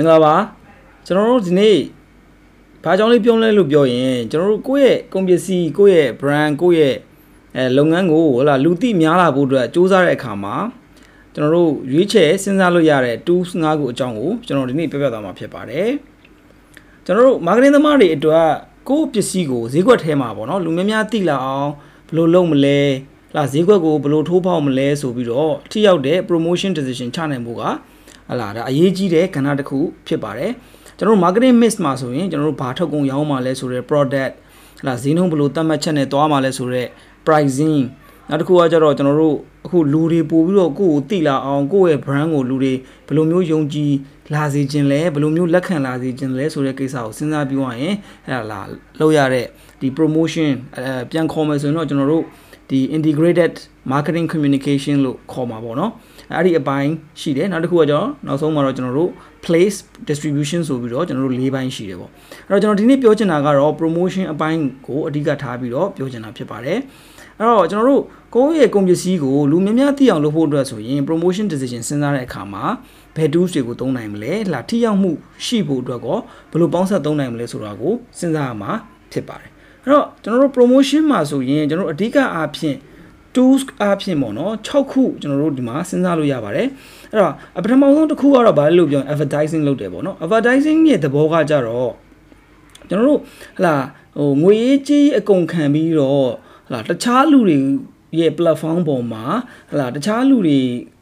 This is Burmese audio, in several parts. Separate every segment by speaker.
Speaker 1: င်္ဂလာပါကျွန်တော်တို့ဒီနေ့ဘာကြောင့်လေးပြောလဲလို့ပြောရင်ကျွန်တော်တို့ကိုယ့်ရဲ့ကုန်ပစ္စည်းကိုယ့်ရဲ့ brand ကိုယ့်ရဲ့အဲလုပ်ငန်းကိုဟလာလူသိများလာဖို့အတွက်စူးစမ်းတဲ့အခါမှာကျွန်တော်တို့ရွေးချယ်စဉ်းစားလို့ရတဲ့ tools ၅ခုအကြောင်းကိုကျွန်တော်ဒီနေ့ပြောပြသွားမှာဖြစ်ပါတယ်ကျွန်တော်တို့ marketing သမားတွေအတွက်ကိုယ့်ပစ္စည်းကိုဈေးကွက်ထဲမှာပေါ့နော်လူများများသိလာအောင်ဘယ်လိုလုပ်မလဲလာဈေးကွက်ကိုဘယ်လိုထိုးဖောက်မလဲဆိုပြီးတော့ထိရောက်တဲ့ promotion decision ချနိုင်ဖို့က ဟလာဒါအရေးကြီးတဲ့ကဏ္ဍတစ်ခုဖြစ်ပါတယ်ကျွန်တော်တို့ marketing mix မှာဆိုရင်ကျွန်တော်တို့ဘာထုတ်ကုန်ရောင်းမှာလဲဆိုတဲ့ product ဟလာဈေးနှုန်းဘယ်လိုသတ်မှတ်ချက်နဲ့သွားမှာလဲဆိုတဲ့ pricing နောက်တစ်ခုကကျတော့ကျွန်တော်တို့အခုလူတွေပို့ပြီးတော့ကိုယ့်ကိုသိလာအောင်ကိုယ့်ရဲ့ brand ကိုလူတွေဘယ်လိုမျိုးယုံကြည်လာစေခြင်းလဲဘယ်လိုမျိုးလက်ခံလာစေခြင်းလဲဆိုတဲ့ကိစ္စကိုစဉ်းစားပြီးသွားရင်အဲ့ဒါလာလောက်ရတဲ့ဒီ promotion အဲပြန်ခေါ်မယ်ဆိုရင်တော့ကျွန်တော်တို့ဒီ integrated marketing communication လို့ခေါ်မှာပေါ့နော် အဲ့ဒီအပိုင်းရှိတယ်နောက်တစ်ခုကကျတော့နောက်ဆုံးမှာတော့ကျွန်တော်တို့ place distribution ဆိုပြီးတော့ကျွန်တော်တို့၄ပိုင်းရှိတယ်ပေါ့အဲ့တော့ကျွန်တော်ဒီနေ့ပြောချင်တာကတော့ promotion အပိုင်းကိုအဓိကထားပြီးတော့ပြောချင်တာဖြစ်ပါတယ်အဲ့တော့ကျွန်တော်တို့ကိုယ့်ရဲ့ကုန်ပစ္စည်းကိုလူများများသိအောင်လုပ်ဖို့အတွက်ဆိုရင် promotion decision စဉ်းစားတဲ့အခါမှာဘယ် tools တွေကိုသုံးနိုင်မလဲလာထိရောက်မှုရှိဖို့အတွက်ကောဘယ်လိုပေါင်းစပ်သုံးနိုင်မလဲဆိုတာကိုစဉ်းစားရမှာဖြစ်ပါတယ်အဲ့တော့ကျွန်တော်တို့ promotion မှာဆိုရင်ကျွန်တော်တို့အဓိကအားဖြင့် tools အားဖြင့်ပေါ့နော်6ခုကျွန်တော်တို့ဒီမှာစဉ်းစားလို့ရပါတယ်အဲ့တော့ပထမဆုံးတစ်ခုကတော့ဘာလဲလို့ပြောရင် advertising လုပ်တယ်ပေါ့နော် advertising ရဲ့သဘောကကြတော့ကျွန်တော်တို့ဟလာဟိုငွေရေးကြေးအကုန်ခံပြီးတော့ဟလာတခြားလူတွေရဲ့ platform ပေါ်မှာဟလာတခြားလူတွေ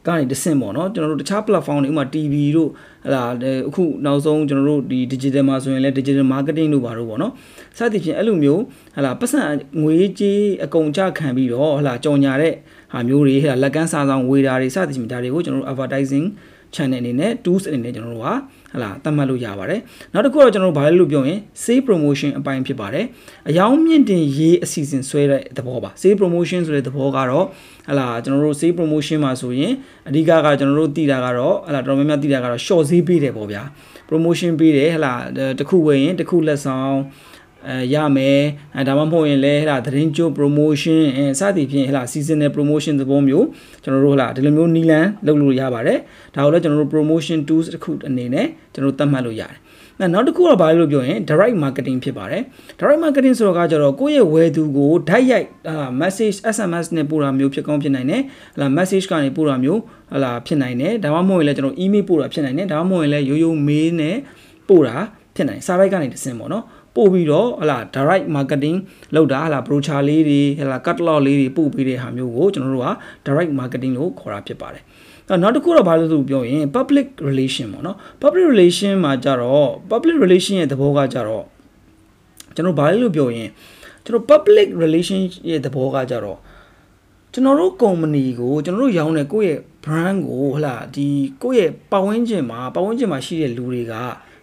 Speaker 1: ကနေတဆင့်ပေါ့နော်ကျွန်တော်တို့တခြား platform တွေဥပမာ TV တို့ဟလာအခုနောက်ဆုံးကျွန်တော်တို့ဒီ digital မှာဆိုရင်လည်း digital marketing တို့ပါတော့ပေါ့နော်စသဖြင့်အဲ့လိုမျိုးဟလာပတ်စံငွေကြေးအကုန်ကြခံပြီးတော့ဟလာကြော်ညာတဲ့ ဟာမျိုးတွေဟလာလက်ကမ်းစာဆောင်ဝေတာတွေစသဖြင့်ဒါတွေကိုကျွန်တော်တို့ advertising channel အနေနဲ့ tools အနေနဲ့ကျွန်တော်တို့ကဟလာသတ်မှတ်လို့ရပါတယ်နောက်တစ်ခုတော့ကျွန်တော်တို့ဘာလဲလို့ပြောရင် sale promotion အပိုင်းဖြစ်ပါတယ်အယောင်းမြင့်တင်ရေးအစီအစဉ်ဆွဲတဲ့သဘောပါ sale promotion ဆိုတဲ့သဘောကတော့ဟလာကျွန်တော်တို့ sale promotion မှာဆိုရင်အဓိကကကျွန်တော်တို့သိတာကတော့ဟလာတော်တော်များများသိတာကတော့ short ဈေးပေးတယ်ပေါ့ဗျာ promotion ပေးတယ်ဟလာတခုဝယ်ရင်တခုလက်ဆောင် အဲရမယ်အဲဒါမှမဟုတ်ရင်လည်းဟလာသတင်းကြို promotion အဲစသည်ဖြင့်ဟလာ seasonal promotion သဘောမျိုးကျွန်တော်တို့ဟလာဒီလိုမျိုးနီလန်လုပ်လို့ရပါတယ်ဒါကိုလည်းကျွန်တော်တို့ promotion tools တစ်ခုအနေနဲ့ကျွန်တော်တို့သတ်မှတ်လို့ရတယ်နောက်တစ်ခုကဘာလို့ပြောရင် direct marketing ဖြစ်ပါတယ် direct marketing ဆိုတော့ကကြတော့ကိုယ့်ရဲ့ဝယ်သူကိုဓာတ်ရိုက်ဟာ message SMS နဲ့ပို့တာမျိုးဖြစ်ကောင်းဖြစ်နိုင်တယ်ဟလာ message ကနေပို့တာမျိုးဟလာဖြစ်နိုင်တယ်ဒါမှမဟုတ်ရင်လည်းကျွန်တော် email ပို့တာဖြစ်နိုင်တယ်ဒါမှမဟုတ်ရင်လည်းရိုးရိုး mail နဲ့ပို့တာဖြစ်နိုင်စာရိုက်ကနေတဆင့်ပေါ့နော် ပို့ပြီးတော့ဟလာ direct marketing လုပ်တာဟလာ brochure လေးတွေဟလာ catalog လေးတွေပို့ပေးတဲ့ဟာမျိုးကိုကျွန်တော်တို့က direct marketing လို့ခေါ်တာဖြစ်ပါတယ်နောက်တစ်ခုတော့ဘာလို့ဆိုပြောရင် public relation ပေါ့နော် public relation မှာကြတော့ public relation ရဲ့သဘောကကြတော့ကျွန်တော်ဘာလဲလို့ပြောရင်ကျွန်တော် public relation ရဲ့သဘောကကြတော့ကျွန်တော်တို့ company ကိုကျွန်တော်တို့ရောင်းတဲ့ကိုယ့်ရဲ့ brand ကိုဟလာဒီကိုယ့်ရဲ့ပတ်ဝန်းကျင်မှာပတ်ဝန်းကျင်မှာရှိတဲ့လူတွေက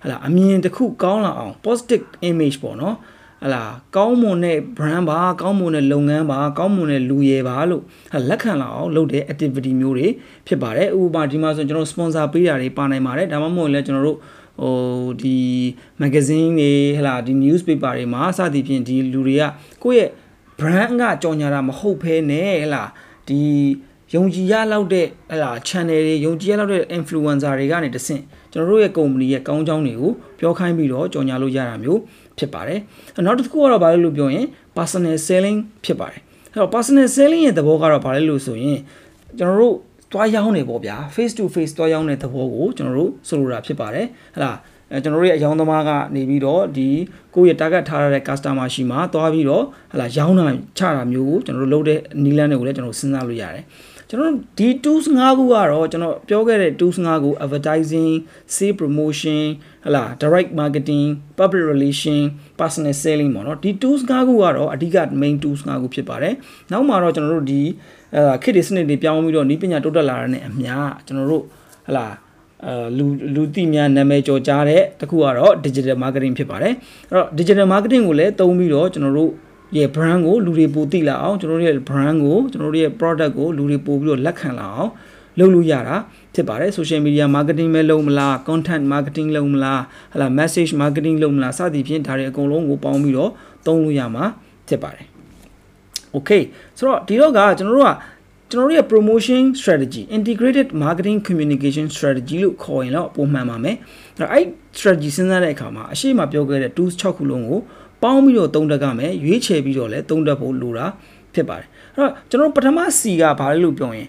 Speaker 1: ဟလာအမြင်တစ်ခုကောင်းလာအောင် positive image ပေါ့နော်ဟလာကောင်းမွန်တဲ့ brand ပါကောင်းမွန်တဲ့လုပ်ငန်းပါကောင်းမွန်တဲ့လူရယ်ပါလို့လက်ခံလာအောင်လုပ်တဲ့ activity မျိုးတွေဖြစ်ပါတယ်ဥပမာဒီမှာဆိုကျွန်တော် sponsor ပေးတာတွေပါနိုင်ပါတယ်ဒါမှမဟုတ်လည်းကျွန်တော်တို့ဟိုဒီ magazine တွေဟလာဒီ newspaper တွေမှာစသည်ဖြင့်ဒီလူတွေကကိုယ့်ရဲ့ brand ကကြော်ညာတာမဟုတ်ဘဲနဲ့ဟလာဒီ ယုံကြည်ရလောက်တဲ့ဟလာ channel တွေယုံကြည်ရလောက်တဲ့ influencer တွေကနေတဆင့်ကျွန်တော်တို့ရဲ့ company ရဲ့ကောင်းကြောင်းတွေကိုပြောခိုင်းပြီးတော့ကြော်ညာလို့ရတာမျိုးဖြစ်ပါတယ်နောက်တစ်ခုကတော့ဘာလဲလို့ပြောရင် personal selling ဖြစ်ပါတယ်အဲ့တော့ personal selling ရဲ့သဘောကတော့ဘာလဲလို့ဆိုရင်ကျွန်တော်တို့တွားရောင်းနေပေါ့ဗျာ face to face တွားရောင်းတဲ့သဘောကိုကျွန်တော်တို့ဆိုလိုတာဖြစ်ပါတယ်ဟလာအဲကျွန်တော်တို့ရဲ့အယောင်းသမားကနေပြီးတော့ဒီကိုယ့်ရဲ့ target ထားရတဲ့ customer ရှိမှသွားပြီးတော့ဟလာရောင်းတာချတာမျိုးကိုကျွန်တော်တို့လုပ်တဲ့နီလန်းတွေကိုလည်းကျွန်တော်စဉ်းစားလို့ရတယ် ကျွန်တော်ဒီ tools ၅ခုကတော့ကျွန်တော်ပြောခဲ့တဲ့ tools ၅ခု advertising sale promotion ဟလာ direct marketing public relation personal selling ပေါ့နော်ဒီ tools ၅ခုကတော့အဓိက main tools ၅ခုဖြစ်ပါတယ်နောက်မှာတော့ကျွန်တော်တို့ဒီအဲခေတ်ဒီစနစ်တွေပြောင်းပြီးတော့ဤပညာတိုးတက်လာတဲ့အမျှကျွန်တော်တို့ဟလာအဲလူလူသိများနာမည်ကျော်ကြားတဲ့တခုကတော့ digital marketing ဖြစ်ပါတယ်အဲ့တော့ digital marketing ကိုလည်းသုံးပြီးတော့ကျွန်တော်တို့ ရဲ့ brand ကိုလူတွေပိုသိလာအောင်ကျွန်တော်တို့ရဲ့ brand ကိုကျွန်တော်တို့ရဲ့ product ကိုလူတွေပို့ပြီးတော့လက်ခံလာအောင်လုပ်လို့ရတာဖြစ်ပါတယ် social media marketing ပဲလုပ်မလား content marketing လုပ်မလားဟလာ message marketing လုပ်မလားစသည်ဖြင့်ဒါတွေအကုန်လုံးကိုပေါင်းပြီးတော့သုံးလို့ရမှာဖြစ်ပါတယ် okay ဆိုတော့ဒီတော့ကကျွန်တော်တို့ကကျွန်တော်တို့ရဲ့ promotion strategy integrated marketing communication strategy လို့ခေါ်ရင်တော့ပုံမှန်ပါမယ်အဲ့ strategy စဉ်းစားတဲ့အခါမှာအရှိမပြောခဲ့တဲ့ tools 6ခုလုံးကို ပေါင်းပြီးတော့သုံးတတ်ကြမယ်ရွေးချယ်ပြီးတော့လည်းသုံးတတ်ဖို့လိုတာဖြစ်ပါတယ်အဲ့တော့ကျွန်တော်ပထမ C ကဘာလဲလို့ပြောရင်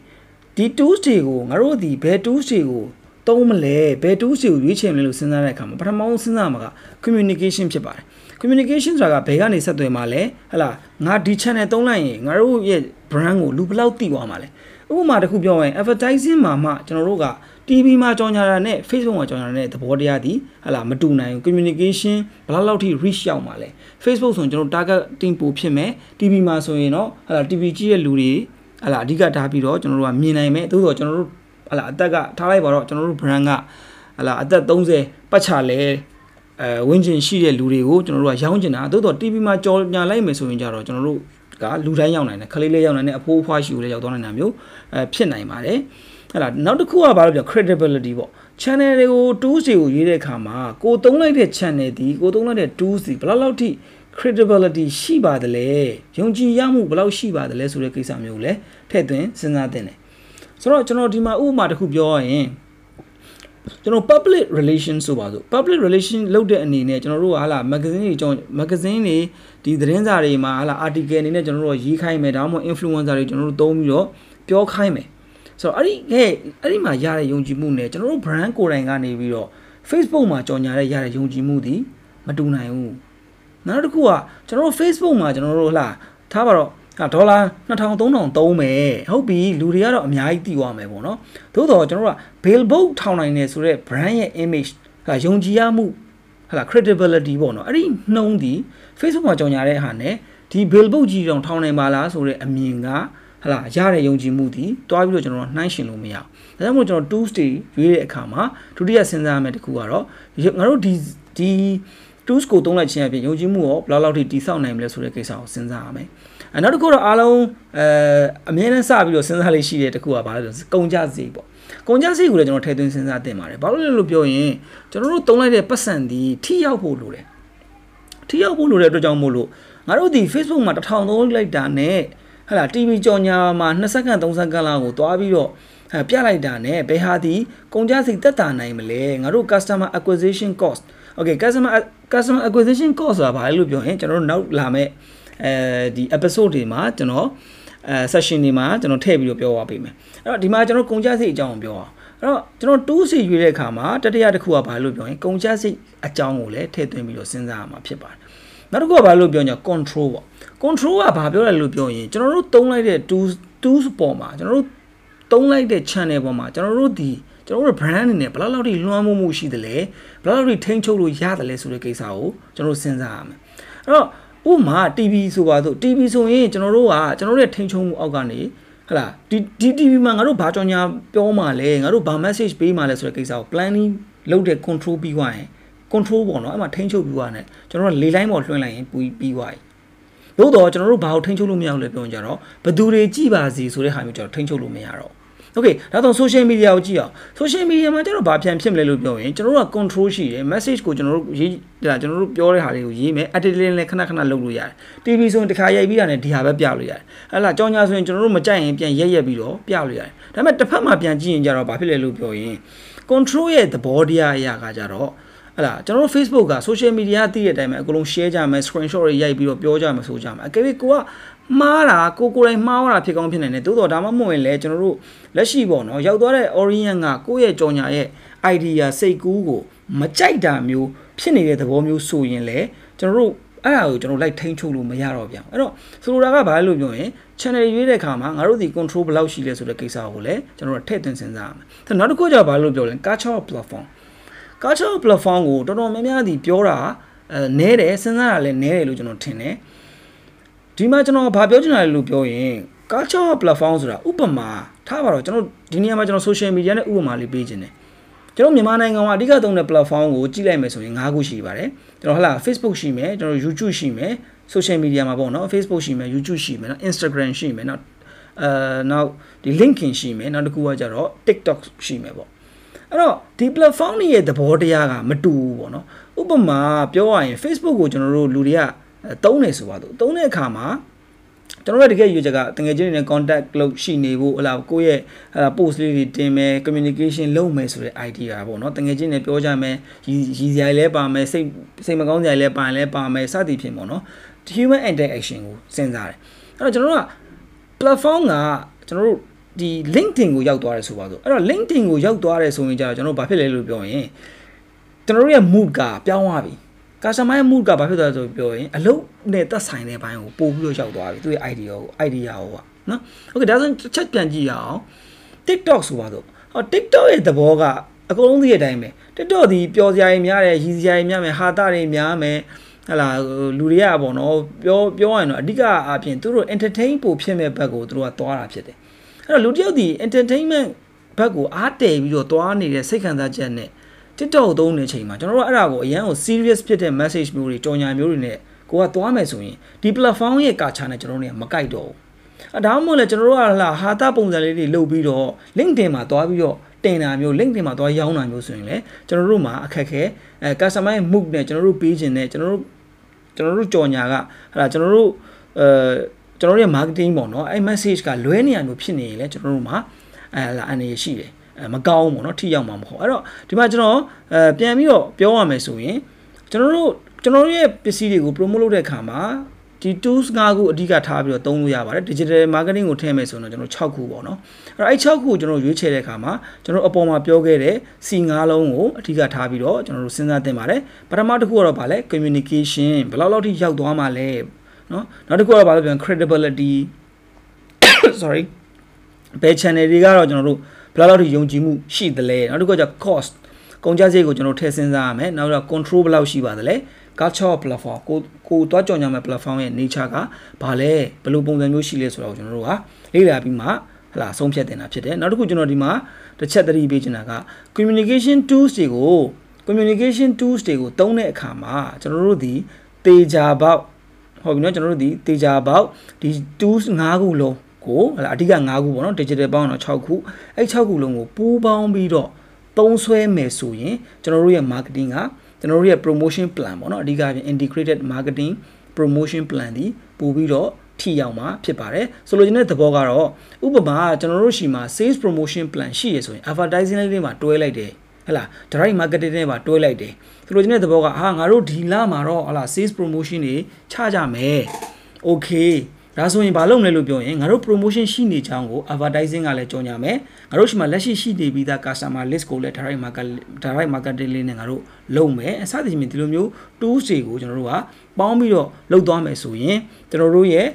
Speaker 1: ဒီ tools တွေကိုငါတို့ဒီဘယ် tools တွေကိုသုံးမလဲဘယ် tools တွေကိုရွေးချယ်မလဲလို့စဉ်းစားတဲ့အခါမှာပထမဆုံးစဉ်းစားမှာက communication ဖြစ်ပါတယ် communication ဆိုတာကဘယ်ကနေဆက်သွယ်မှာလဲဟလာငါဒီ channel သုံးလိုက်ရင်ငါတို့ရဲ့ brand ကိုလူဘယ်လောက်သိသွားမှာလဲဥပမာတစ်ခုပြောရင် advertising မှာမှကျွန်တော်တို့က TV မှာကြော်ညာတာနဲ့ Facebook မှာကြော်ညာတာနဲ့သဘောတရားဒီဟလာမတူနိုင်ဘူး communication ဘယ်လောက်လောက်ထိ reach ရောက်မှာလဲ Facebook ဆိုရင်ကျွန်တော် targeting ပိုဖြစ်မယ် TV မှာဆိုရင်တော့ဟလာ TV ကြည့်တဲ့လူတွေဟလာအဓိကထားပြီးတော့ကျွန်တော်တို့ကမြင်နိုင်မယ်သို့တော့ကျွန်တော်တို့ဟလာအသက်ကထားလိုက်ပါတော့ကျွန်တော်တို့ brand ကဟလာအသက်30ပတ်ချလဲအဲဝင်းကျင်ရှိတဲ့လူတွေကိုကျွန်တော်တို့ကရောင်းကျင်တာသို့တော့ TV မှာကြော်ညာလိုက်မယ်ဆိုရင်ကြတော့ကျွန်တော်တို့ကလူတိုင်းရောက်နိုင်တယ်ခလေးလေးရောက်နိုင်တယ်အဖိုးအဖွားရှိကိုလည်းရောက်သွားနိုင်တာမျိုးအဲဖြစ်နိုင်ပါတယ် ဟဲ့လားနောက်တစ်ခုကဘာလို့ပြော credibility ပေါ့ channel တွေကို tools တွေကိုရေးတဲ့အခါမှာကိုသုံးလိုက်တဲ့ channel ဒီကိုသုံးလိုက်တဲ့ tools ဒီဘယ်လောက်လောက်ထိ credibility ရှိပါတယ်လဲယုံကြည်ရမှုဘယ်လောက်ရှိပါတယ်လဲဆိုတဲ့ကိစ္စမျိုးကိုလည်းထည့်သွင်းစဉ်းစားသင့်တယ်ဆိုတော့ကျွန်တော်ဒီမှာဥပမာတစ်ခုပြောရရင်ကျွန်တော် public relation ဆိုပါစို့ public relation လုပ်တဲ့အနေနဲ့ကျွန်တော်တို့ကဟာလာ magazine တွေကျွန်တော် magazine တွေဒီသတင်းစာတွေမှာဟာလာ article အနေနဲ့ကျွန်တော်တို့ရေးခိုင်းမယ်ဒါမှမဟုတ် influencer တွေကျွန်တော်တို့သုံးပြီးတော့ပြောခိုင်းမယ် ဆိုတော့အဲ့ဒီဟဲ့အဲ့ဒီမှာရတဲ့ယုံကြည်မှုနဲ့ကျွန်တော်တို့ brand ကိုယ်တိုင်ကနေပြီးတော့ Facebook မှာကြော်ညာတဲ့ရတဲ့ယုံကြည်မှုဒီမတူနိုင်ဘူးနောက်တစ်ခုကကျွန်တော်တို့ Facebook မှာကျွန်တော်တို့ဟလာထားပါတော့ဟာဒေါ်လာ2000 3000သုံးမယ်ဟုတ်ပြီလူတွေကတော့အများကြီးတည်သွားမယ်ပေါ့နော်သို့တော့ကျွန်တော်တို့က billboard ထောင်နိုင်နေဆိုတော့ brand ရဲ့ image ဟာယုံကြည်ရမှုဟာ credibility ပေါ့နော်အဲ့ဒီနှုံးဒီ Facebook မှာကြော်ညာတဲ့ဟာနဲ့ဒီ billboard ကြီးတောင်ထောင်နိုင်ပါလားဆိုတဲ့အမြင်က ဟလာရတဲ့ယုံကြည်မှုဒီတွားပြီးတော့ကျွန်တော်နှိုင်းရှင်လို့မရဘူးဒါကြောင့်မို့ကျွန်တော် tools တွေရွေးတဲ့အခါမှာဒုတိယစဉ်းစားရမယ့်တစ်ခုကတော့ငါတို့ဒီဒီ tools ကိုသုံးလိုက်ခြင်းအပြင်ယုံကြည်မှုရောဘယ်လောက်လောက်ထိတိဆောက်နိုင်မလဲဆိုတဲ့ကိစ္စကိုစဉ်းစားရမယ်အဲနောက်တစ်ခုတော့အားလုံးအဲအမြဲတမ်းစပြီးတော့စဉ်းစားလေးရှိတဲ့တစ်ခုကဘာလဲဆိုကုန်ကြစည်ပေါ့ကုန်ကြစည်ကိုလည်းကျွန်တော်ထည့်သွင်းစဉ်းစားတင်ပါတယ်ဘာလို့လဲလို့ပြောရင်ကျွန်တော်တို့သုံးလိုက်တဲ့ပတ်စံဒီထိရောက်ဖို့လိုတယ်ထိရောက်ဖို့လိုတဲ့အတွက်ကြောင့်မို့လို့ငါတို့ဒီ Facebook မှာတစ်ထောင်သုံးလိုက်တာနဲ့ ဟလာ TV ကြော်ညာမှာ2စက္ကန့်3စက္ကန့်လောက်ကိုတွားပြီးတော့အဲပြလိုက်တာနဲ့ဘယ်ဟာဒီကုန်ကြစည်တက်တာနိုင်မလဲငါတို့ customer acquisition cost okay customer customer acquisition cost ဆိုတာဘာလဲလို့ပြောရင်ကျွန်တော်တို့နောက်လာမဲ့အဲဒီ episode တွေမှာကျွန်တော်အဲ session တွေမှာကျွန်တော်ထည့်ပြီးတော့ပြောသွားပေးမယ်အဲ့တော့ဒီမှာကျွန်တော်ကုန်ကြစိတ်အကြောင်းပြောအောင်အဲ့တော့ကျွန်တော်2စီရွေးတဲ့အခါမှာတတိယတစ်ခုကဘာလို့ပြောရင်ကုန်ကြစိတ်အကြောင်းကိုလည်းထည့်သွင်းပြီးတော့စဉ်းစားရမှာဖြစ်ပါတယ် နောက်တစ်ခုကဘာလို့ပြောညာ control ပေါ့ control ကဘာပြောလဲလို့ပြောရင်ကျွန်တော်တို့သုံးလိုက်တဲ့ tools tools ပေါ်မှာကျွန်တော်တို့သုံးလိုက်တဲ့ channel ပေါ်မှာကျွန်တော်တို့ဒီကျွန်တော်တို့ brand အနေနဲ့ဘယ်လောက်လောက်ထိလွှမ်းမိုးမှုရှိသလဲဘယ်လောက်လောက်ထိထိန်းချုပ်လို့ရတယ်လဲဆိုတဲ့ကိစ္စကိုကျွန်တော်တို့စဉ်းစားရမယ်အဲ့တော့ဥမာ TV ဆိုပါစို့ TV ဆိုရင်ကျွန်တော်တို့ကကျွန်တော်တို့ရဲ့ထိန်းချုပ်မှုအောက်ကနေဟလာဒီဒီ TV မှာငါတို့ဘာကြောင်ညာပြောမှလဲငါတို့ဘာ message ပေးမှလဲဆိုတဲ့ကိစ္စကို planning လုပ်တဲ့ control ပြီးသွားရင် control ပေါ့နော်အဲ့မှာထိန်းချုပ်ပြီးွားနဲ့ကျွန်တော်တို့လေလိုင်းပေါ်လွှင့်လိုက်ရင်ပြီးပြီးွားပြီသို့တော့ကျွန်တော်တို့ဘာကိုထိန်းချုပ်လို့မရဘူးလဲပြောကြတော့ဘသူတွေကြည်ပါစီဆိုတဲ့ဟာမျိုးကျွန်တော်ထိန်းချုပ်လို့မရတော့ Okay ဒါတော့ social media ကိုကြည့်အောင် social media မှာကျတော့ဘာပြန်ဖြစ်မလဲလို့ပြောရင်ကျွန်တော်တို့က control ရှိတယ် message ကိုကျွန်တော်တို့ရေးဒါကျွန်တော်တို့ပြောတဲ့ဟာတွေကိုရေးမယ် editing လည်းခဏခဏလုပ်လို့ရတယ် TV ဆိုရင်တစ်ခါရိုက်ပြီးတာနဲ့ဒီဟာပဲပြလို့ရတယ်အဲ့လားကြောင်ညာဆိုရင်ကျွန်တော်တို့မကြိုက်ရင်ပြန်ရက်ရက်ပြီးတော့ပြလို့ရတယ်ဒါပေမဲ့တစ်ဖက်မှာပြန်ကြည့်ရင်ကျတော့ဘာဖြစ်လဲလို့ပြောရင် control ရဲ့သဘောတရားအရာကကြတော့ ဟလာကျွန်တော်တို့ Facebook က social media သိတဲ့အတိုင်းပဲအကုန်လုံး share ကြမယ် screenshot တွေရိုက်ပြီးတော့ပြောကြမယ်ဆိုကြမယ်အကယ်၍ကိုကမှားတာကိုကိုယ်တိုင်မှားတာဖြစ်ကောင်းဖြစ်နိုင်တယ်သို့တော့ဒါမှမဟုတ်ရင်လည်းကျွန်တော်တို့လက်ရှိပေါ့နော်ရောက်သွားတဲ့ Orient ကကိုယ့်ရဲ့ကြော်ညာရဲ့ idea စိတ်ကူးကိုမကြိုက်တာမျိုးဖြစ်နေတဲ့သဘောမျိုးဆိုရင်လည်းကျွန်တော်တို့အဲ့ဒါကိုကျွန်တော်လိုက်ထိန်းချုပ်လို့မရတော့ဗျာအဲ့တော့ဆိုလိုတာကဘာလဲလို့ပြောရင် channel ရွေးတဲ့အခါမှာငါတို့ဒီ control ဘယ်လောက်ရှိလဲဆိုတဲ့ကိစ္စကိုလည်းကျွန်တော်တို့ထည့်သွင်းစဉ်းစားရမယ်။ဒါနောက်တစ်ခုကျတော့ဘာလို့ပြောလဲ culture platform culture platform ကိုတော်တော်များများဒီပြောတာအဲနဲတယ်စဉ်းစားတာလည်းနဲတယ်လို့ကျွန်တော်ထင်တယ်ဒီမှာကျွန်တော်ဘာပြောချင်တာလဲလို့ပြောရင် culture platform ဆိုတာဥပမာထားပါတော့ကျွန်တော်ဒီနေရာမှာကျွန်တော် social media နဲ့ဥပမာလေးပေးခြင်းတယ်ကျွန်တော်မြန်မာနိုင်ငံမှာအဓိကသုံးတဲ့ platform ကိုကြည့်လိုက်မယ်ဆိုရင်၅ခုရှိပါတယ်ကျွန်တော်ဟလာ Facebook ရှိမယ်ကျွန်တော် YouTube ရှိမယ် social media မှာပေါ့နော် Facebook ရှိမယ် YouTube ရှိမယ်နော် Instagram ရှိမယ်နော်အဲနောက်ဒီ LinkedIn ရှိမယ်နောက်တစ်ခုကကြတော့ TikTok ရှိမယ်ပေါ့ အဲ့တော့ဒီ platform တွေရဲ့သဘောတရားကမတူဘူးပေါ့နော်ဥပမာပြောရရင် Facebook ကိုကျွန်တော်တို့လူတွေကသုံးနေဆိုပါတော့သုံးတဲ့အခါမှာကျွန်တော်တို့တကယ်ယူချက်ကတကယ်ချင်းတွေနဲ့ contact လုပ်ရှိနေဖို့ဟလာကိုယ့်ရဲ့ဟလာ post လေးတွေတင်မယ် communication လုပ်မယ်ဆိုတဲ့ idea ပေါ့နော်တကယ်ချင်းတွေပြောကြမယ်ရည်ရည်စရာလည်းပါမယ်စိတ်စိတ်မကောင်းစရာလည်းပါရင်လည်းပါမယ်စသည်ဖြင့်ပေါ့နော် human interaction ကိုစဉ်းစားတယ်အဲ့တော့ကျွန်တော်တို့က platform ကကျွန်တော်တို့ ဒီ LinkedIn ကိုရောက်သွားတယ်ဆိုပါစို့အဲ့တော့ LinkedIn ကိုရောက်သွားတယ်ဆိုရင်ကြာကျွန်တော်တို့ဘာဖြစ်လဲလို့ပြောရင်ကျွန်တော်တို့ရဲ့ mood ကပြောင်းသွားပြီ customer ရဲ့ mood ကဘာဖြစ်သွားလဲဆိုပြောရင်အလုပ်နဲ့သက်ဆိုင်တဲ့ဘိုင်းကိုပို့ပြီးတော့ရောက်သွားပြီသူရဲ့ idea ကို idea ကိုပါနော် okay ဒါဆိုရင်ချက်ပြန်ကြည့်ရအောင် TikTok ဆိုပါစို့ဟော TikTok ရဲ့သဘောကအကုန်လုံးသိတဲ့အတိုင်းပဲ TikTok ဒီပျော်စရာတွေများတယ်ရည်စရာတွေများမယ်ဟာတာတွေများမယ်ဟလာလူတွေကပေါ့နော်ပြောပြောရရင်တော့အဓိကအားဖြင့်သူတို့ entertain ပို့ဖြစ်မဲ့ဘက်ကိုသူတို့ကသွားတာဖြစ်တယ် အဲ့တော့လူတယောက်ဒီ entertainment ဘက်ကိုအားတည်ပြီးတော့သွားနေတဲ့စိတ်ခံစားချက်နဲ့ TikTok သုံးနေချိန်မှာကျွန်တော်တို့အဲ့ဒါကိုအရန်ကို serious ဖြစ်တဲ့ message မျိုးတွေကြော်ညာမျိုးတွေနဲ့ကိုကသွားမယ်ဆိုရင်ဒီ platform ရဲ့ကာချာနဲ့ကျွန်တော်တို့ကမကိုက်တော့ဘူးအဒါမှမဟုတ်လဲကျွန်တော်တို့ကလာဟာတာပုံစံလေးတွေလုပ်ပြီးတော့ LinkedIn မှာသွားပြီးတော့တင်တာမျိုး LinkedIn မှာသွားရောင်းတာမျိုးဆိုရင်လေကျွန်တော်တို့မှာအခက်ခဲအဲ customer ရဲ့ move နဲ့ကျွန်တော်တို့ပေးခြင်းနဲ့ကျွန်တော်တို့ကျွန်တော်တို့ကြော်ညာကဟာလာကျွန်တော်တို့အဲ ကျွန်တော်တို့ရဲ့ marketing ပေါ့နော်အဲ့ message ကလွဲနေရမျိုးဖြစ်နေရင်လေကျွန်တော်တို့မှာအဲလာအနေရှိတယ်အဲမကောင်းဘူးပေါ့နော်ထိရောက်မှာမဟုတ်အဲ့တော့ဒီမှာကျွန်တော်အဲပြန်ပြီးတော့ပြောရမယ်ဆိုရင်ကျွန်တော်တို့ကျွန်တော်တို့ရဲ့ပစ္စည်းတွေကို promote လုပ်တဲ့အခါမှာဒီ tools 5ခုအဓိကထားပြီးတော့သုံးလို့ရပါတယ် digital marketing ကိုထည့်မယ်ဆိုတော့ကျွန်တော်6ခုပေါ့နော်အဲ့တော့အဲ့6ခုကိုကျွန်တော်ရွေးချယ်တဲ့အခါမှာကျွန်တော်အပေါ်မှာပြောခဲ့တဲ့ C5 လုံးကိုအဓိကထားပြီးတော့ကျွန်တော်တို့စဉ်းစားသင့်ပါတယ်ပထမတစ်ခုကတော့ဗာလဲ communication ဘယ်လောက်လောက်ထိရောက်သွားမှာလဲ နော်နောက်တစ်ခုကတော့ဗာလဲပြန် credibility sorry ဘယ် channel တွေကတော့ကျွန်တော်တို့ဘယ်လောက်ထိယုံကြည်မှုရှိသလဲနောက်တစ်ခုက cost ကုန်ကျစရိတ်ကိုကျွန်တော်ထည့်စဉ်းစားရမယ်နောက်တော့ control ဘယ်လောက်ရှိပါသလဲ culture platform ကိုကိုတွားကြော်ညာမဲ့ platform ရဲ့ nature ကဘာလဲဘယ်လိုပုံစံမျိုးရှိလဲဆိုတော့ကျွန်တော်တို့ကလေ့လာပြီးမှဟလာဆုံးဖြတ်တင်တာဖြစ်တယ်နောက်တစ်ခုကျွန်တော်ဒီမှာတစ်ချက်သတိပေးချင်တာက communication tools တွေကို communication tools တွေကိုသုံးတဲ့အခါမှာကျွန်တော်တို့ဒီတေချာပေါက် ဟုတ်ပြီနော်ကျွန်တော်တို့ဒီတေချာပေါက်ဒီ tools 5ခုလုံးကိုဟလာအဓိက5ခုပေါ့နော် digital ပေါင်းတော့6ခုအဲ့6ခုလုံးကိုပူးပေါင်းပြီးတော့သုံးဆွဲမယ်ဆိုရင်ကျွန်တော်တို့ရဲ့ marketing ကကျွန်တော်တို့ရဲ့ promotion plan ပေါ့နော်အဓိကပြင် integrated marketing promotion plan ဒီပို့ပြီးတော့ထိရောက်မှာဖြစ်ပါတယ်ဆိုလိုချင်တဲ့သဘောကတော့ဥပမာကျွန်တော်တို့ရှိမှာ sales promotion plan ရှိရဆိုရင် advertising လေးမှာတွဲလိုက်တယ် ဟလာ direct marketing နဲ့ပါတွဲလိုက်တယ်ဆိုလိုချင်တဲ့သဘောကဟာငါတို့ဒီလမှာတော့ဟလာ sales promotion တွေချကြမယ် okay ဒါဆိုရင်ဘာလုပ်လဲလို့ပြောရင်ငါတို့ promotion ရှိနေချောင်းကို advertising ကလည်းကြော်ညာမယ်ငါတို့ရှိမှလက်ရှိရှိနေပြီးသား customer list ကိုလည်း direct market direct marketing လေးနဲ့ငါတို့လုပ်မယ်အစသဖြင့်ဒီလိုမျိုး tools တွေကိုကျွန်တော်တို့ကပေါင်းပြီးတော့လုပ်သွားမယ်ဆိုရင်ကျွန်တော်တို့ရဲ့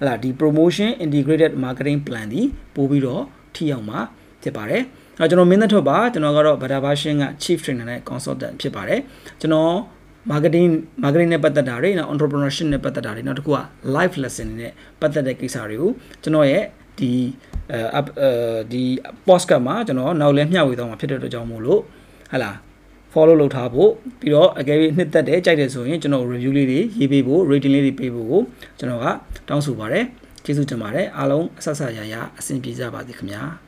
Speaker 1: ဟလာဒီ promotion integrated marketing plan ဒီပို့ပြီးတော့ထိရောက်မှာဖြစ်ပါတယ် အဲကျွန်တော်မင်းသက်ထွတ်ပါကျွန်တော်ကတော့ Bada Version က Chief Trainer နဲ့ Consultant ဖြစ်ပါတယ်ကျွန်တော် marketing marketing နဲ့ပတ်သက်တာတွေနောက် entrepreneurship နဲ့ပတ်သက်တာတွေနောက်တစ်ခုက life lesson နဲ့ပတ်သက်တဲ့ကိစ္စတွေကိုကျွန်တော်ရဲ့ဒီအဲဒီ podcast မှာကျွန်တော်နောက်လဲမျှဝေသွားမှာဖြစ်တဲ့အတွက်ကြောင့်မို့လို့ဟလာ follow လုပ်ထားဖို့ပြီးတော့အကယ်၍နှစ်သက်တယ်ကြိုက်တယ်ဆိုရင်ကျွန်တော် review လေးတွေရေးပေးဖို့ rating လေးတွေပေးဖို့ကိုကျွန်တော်ကတောင်းဆိုပါတယ်ကျေးဇူးတင်ပါတယ်အားလုံးအဆက်ဆက်ရရအဆင်ပြေကြပါစေခင်ဗျာ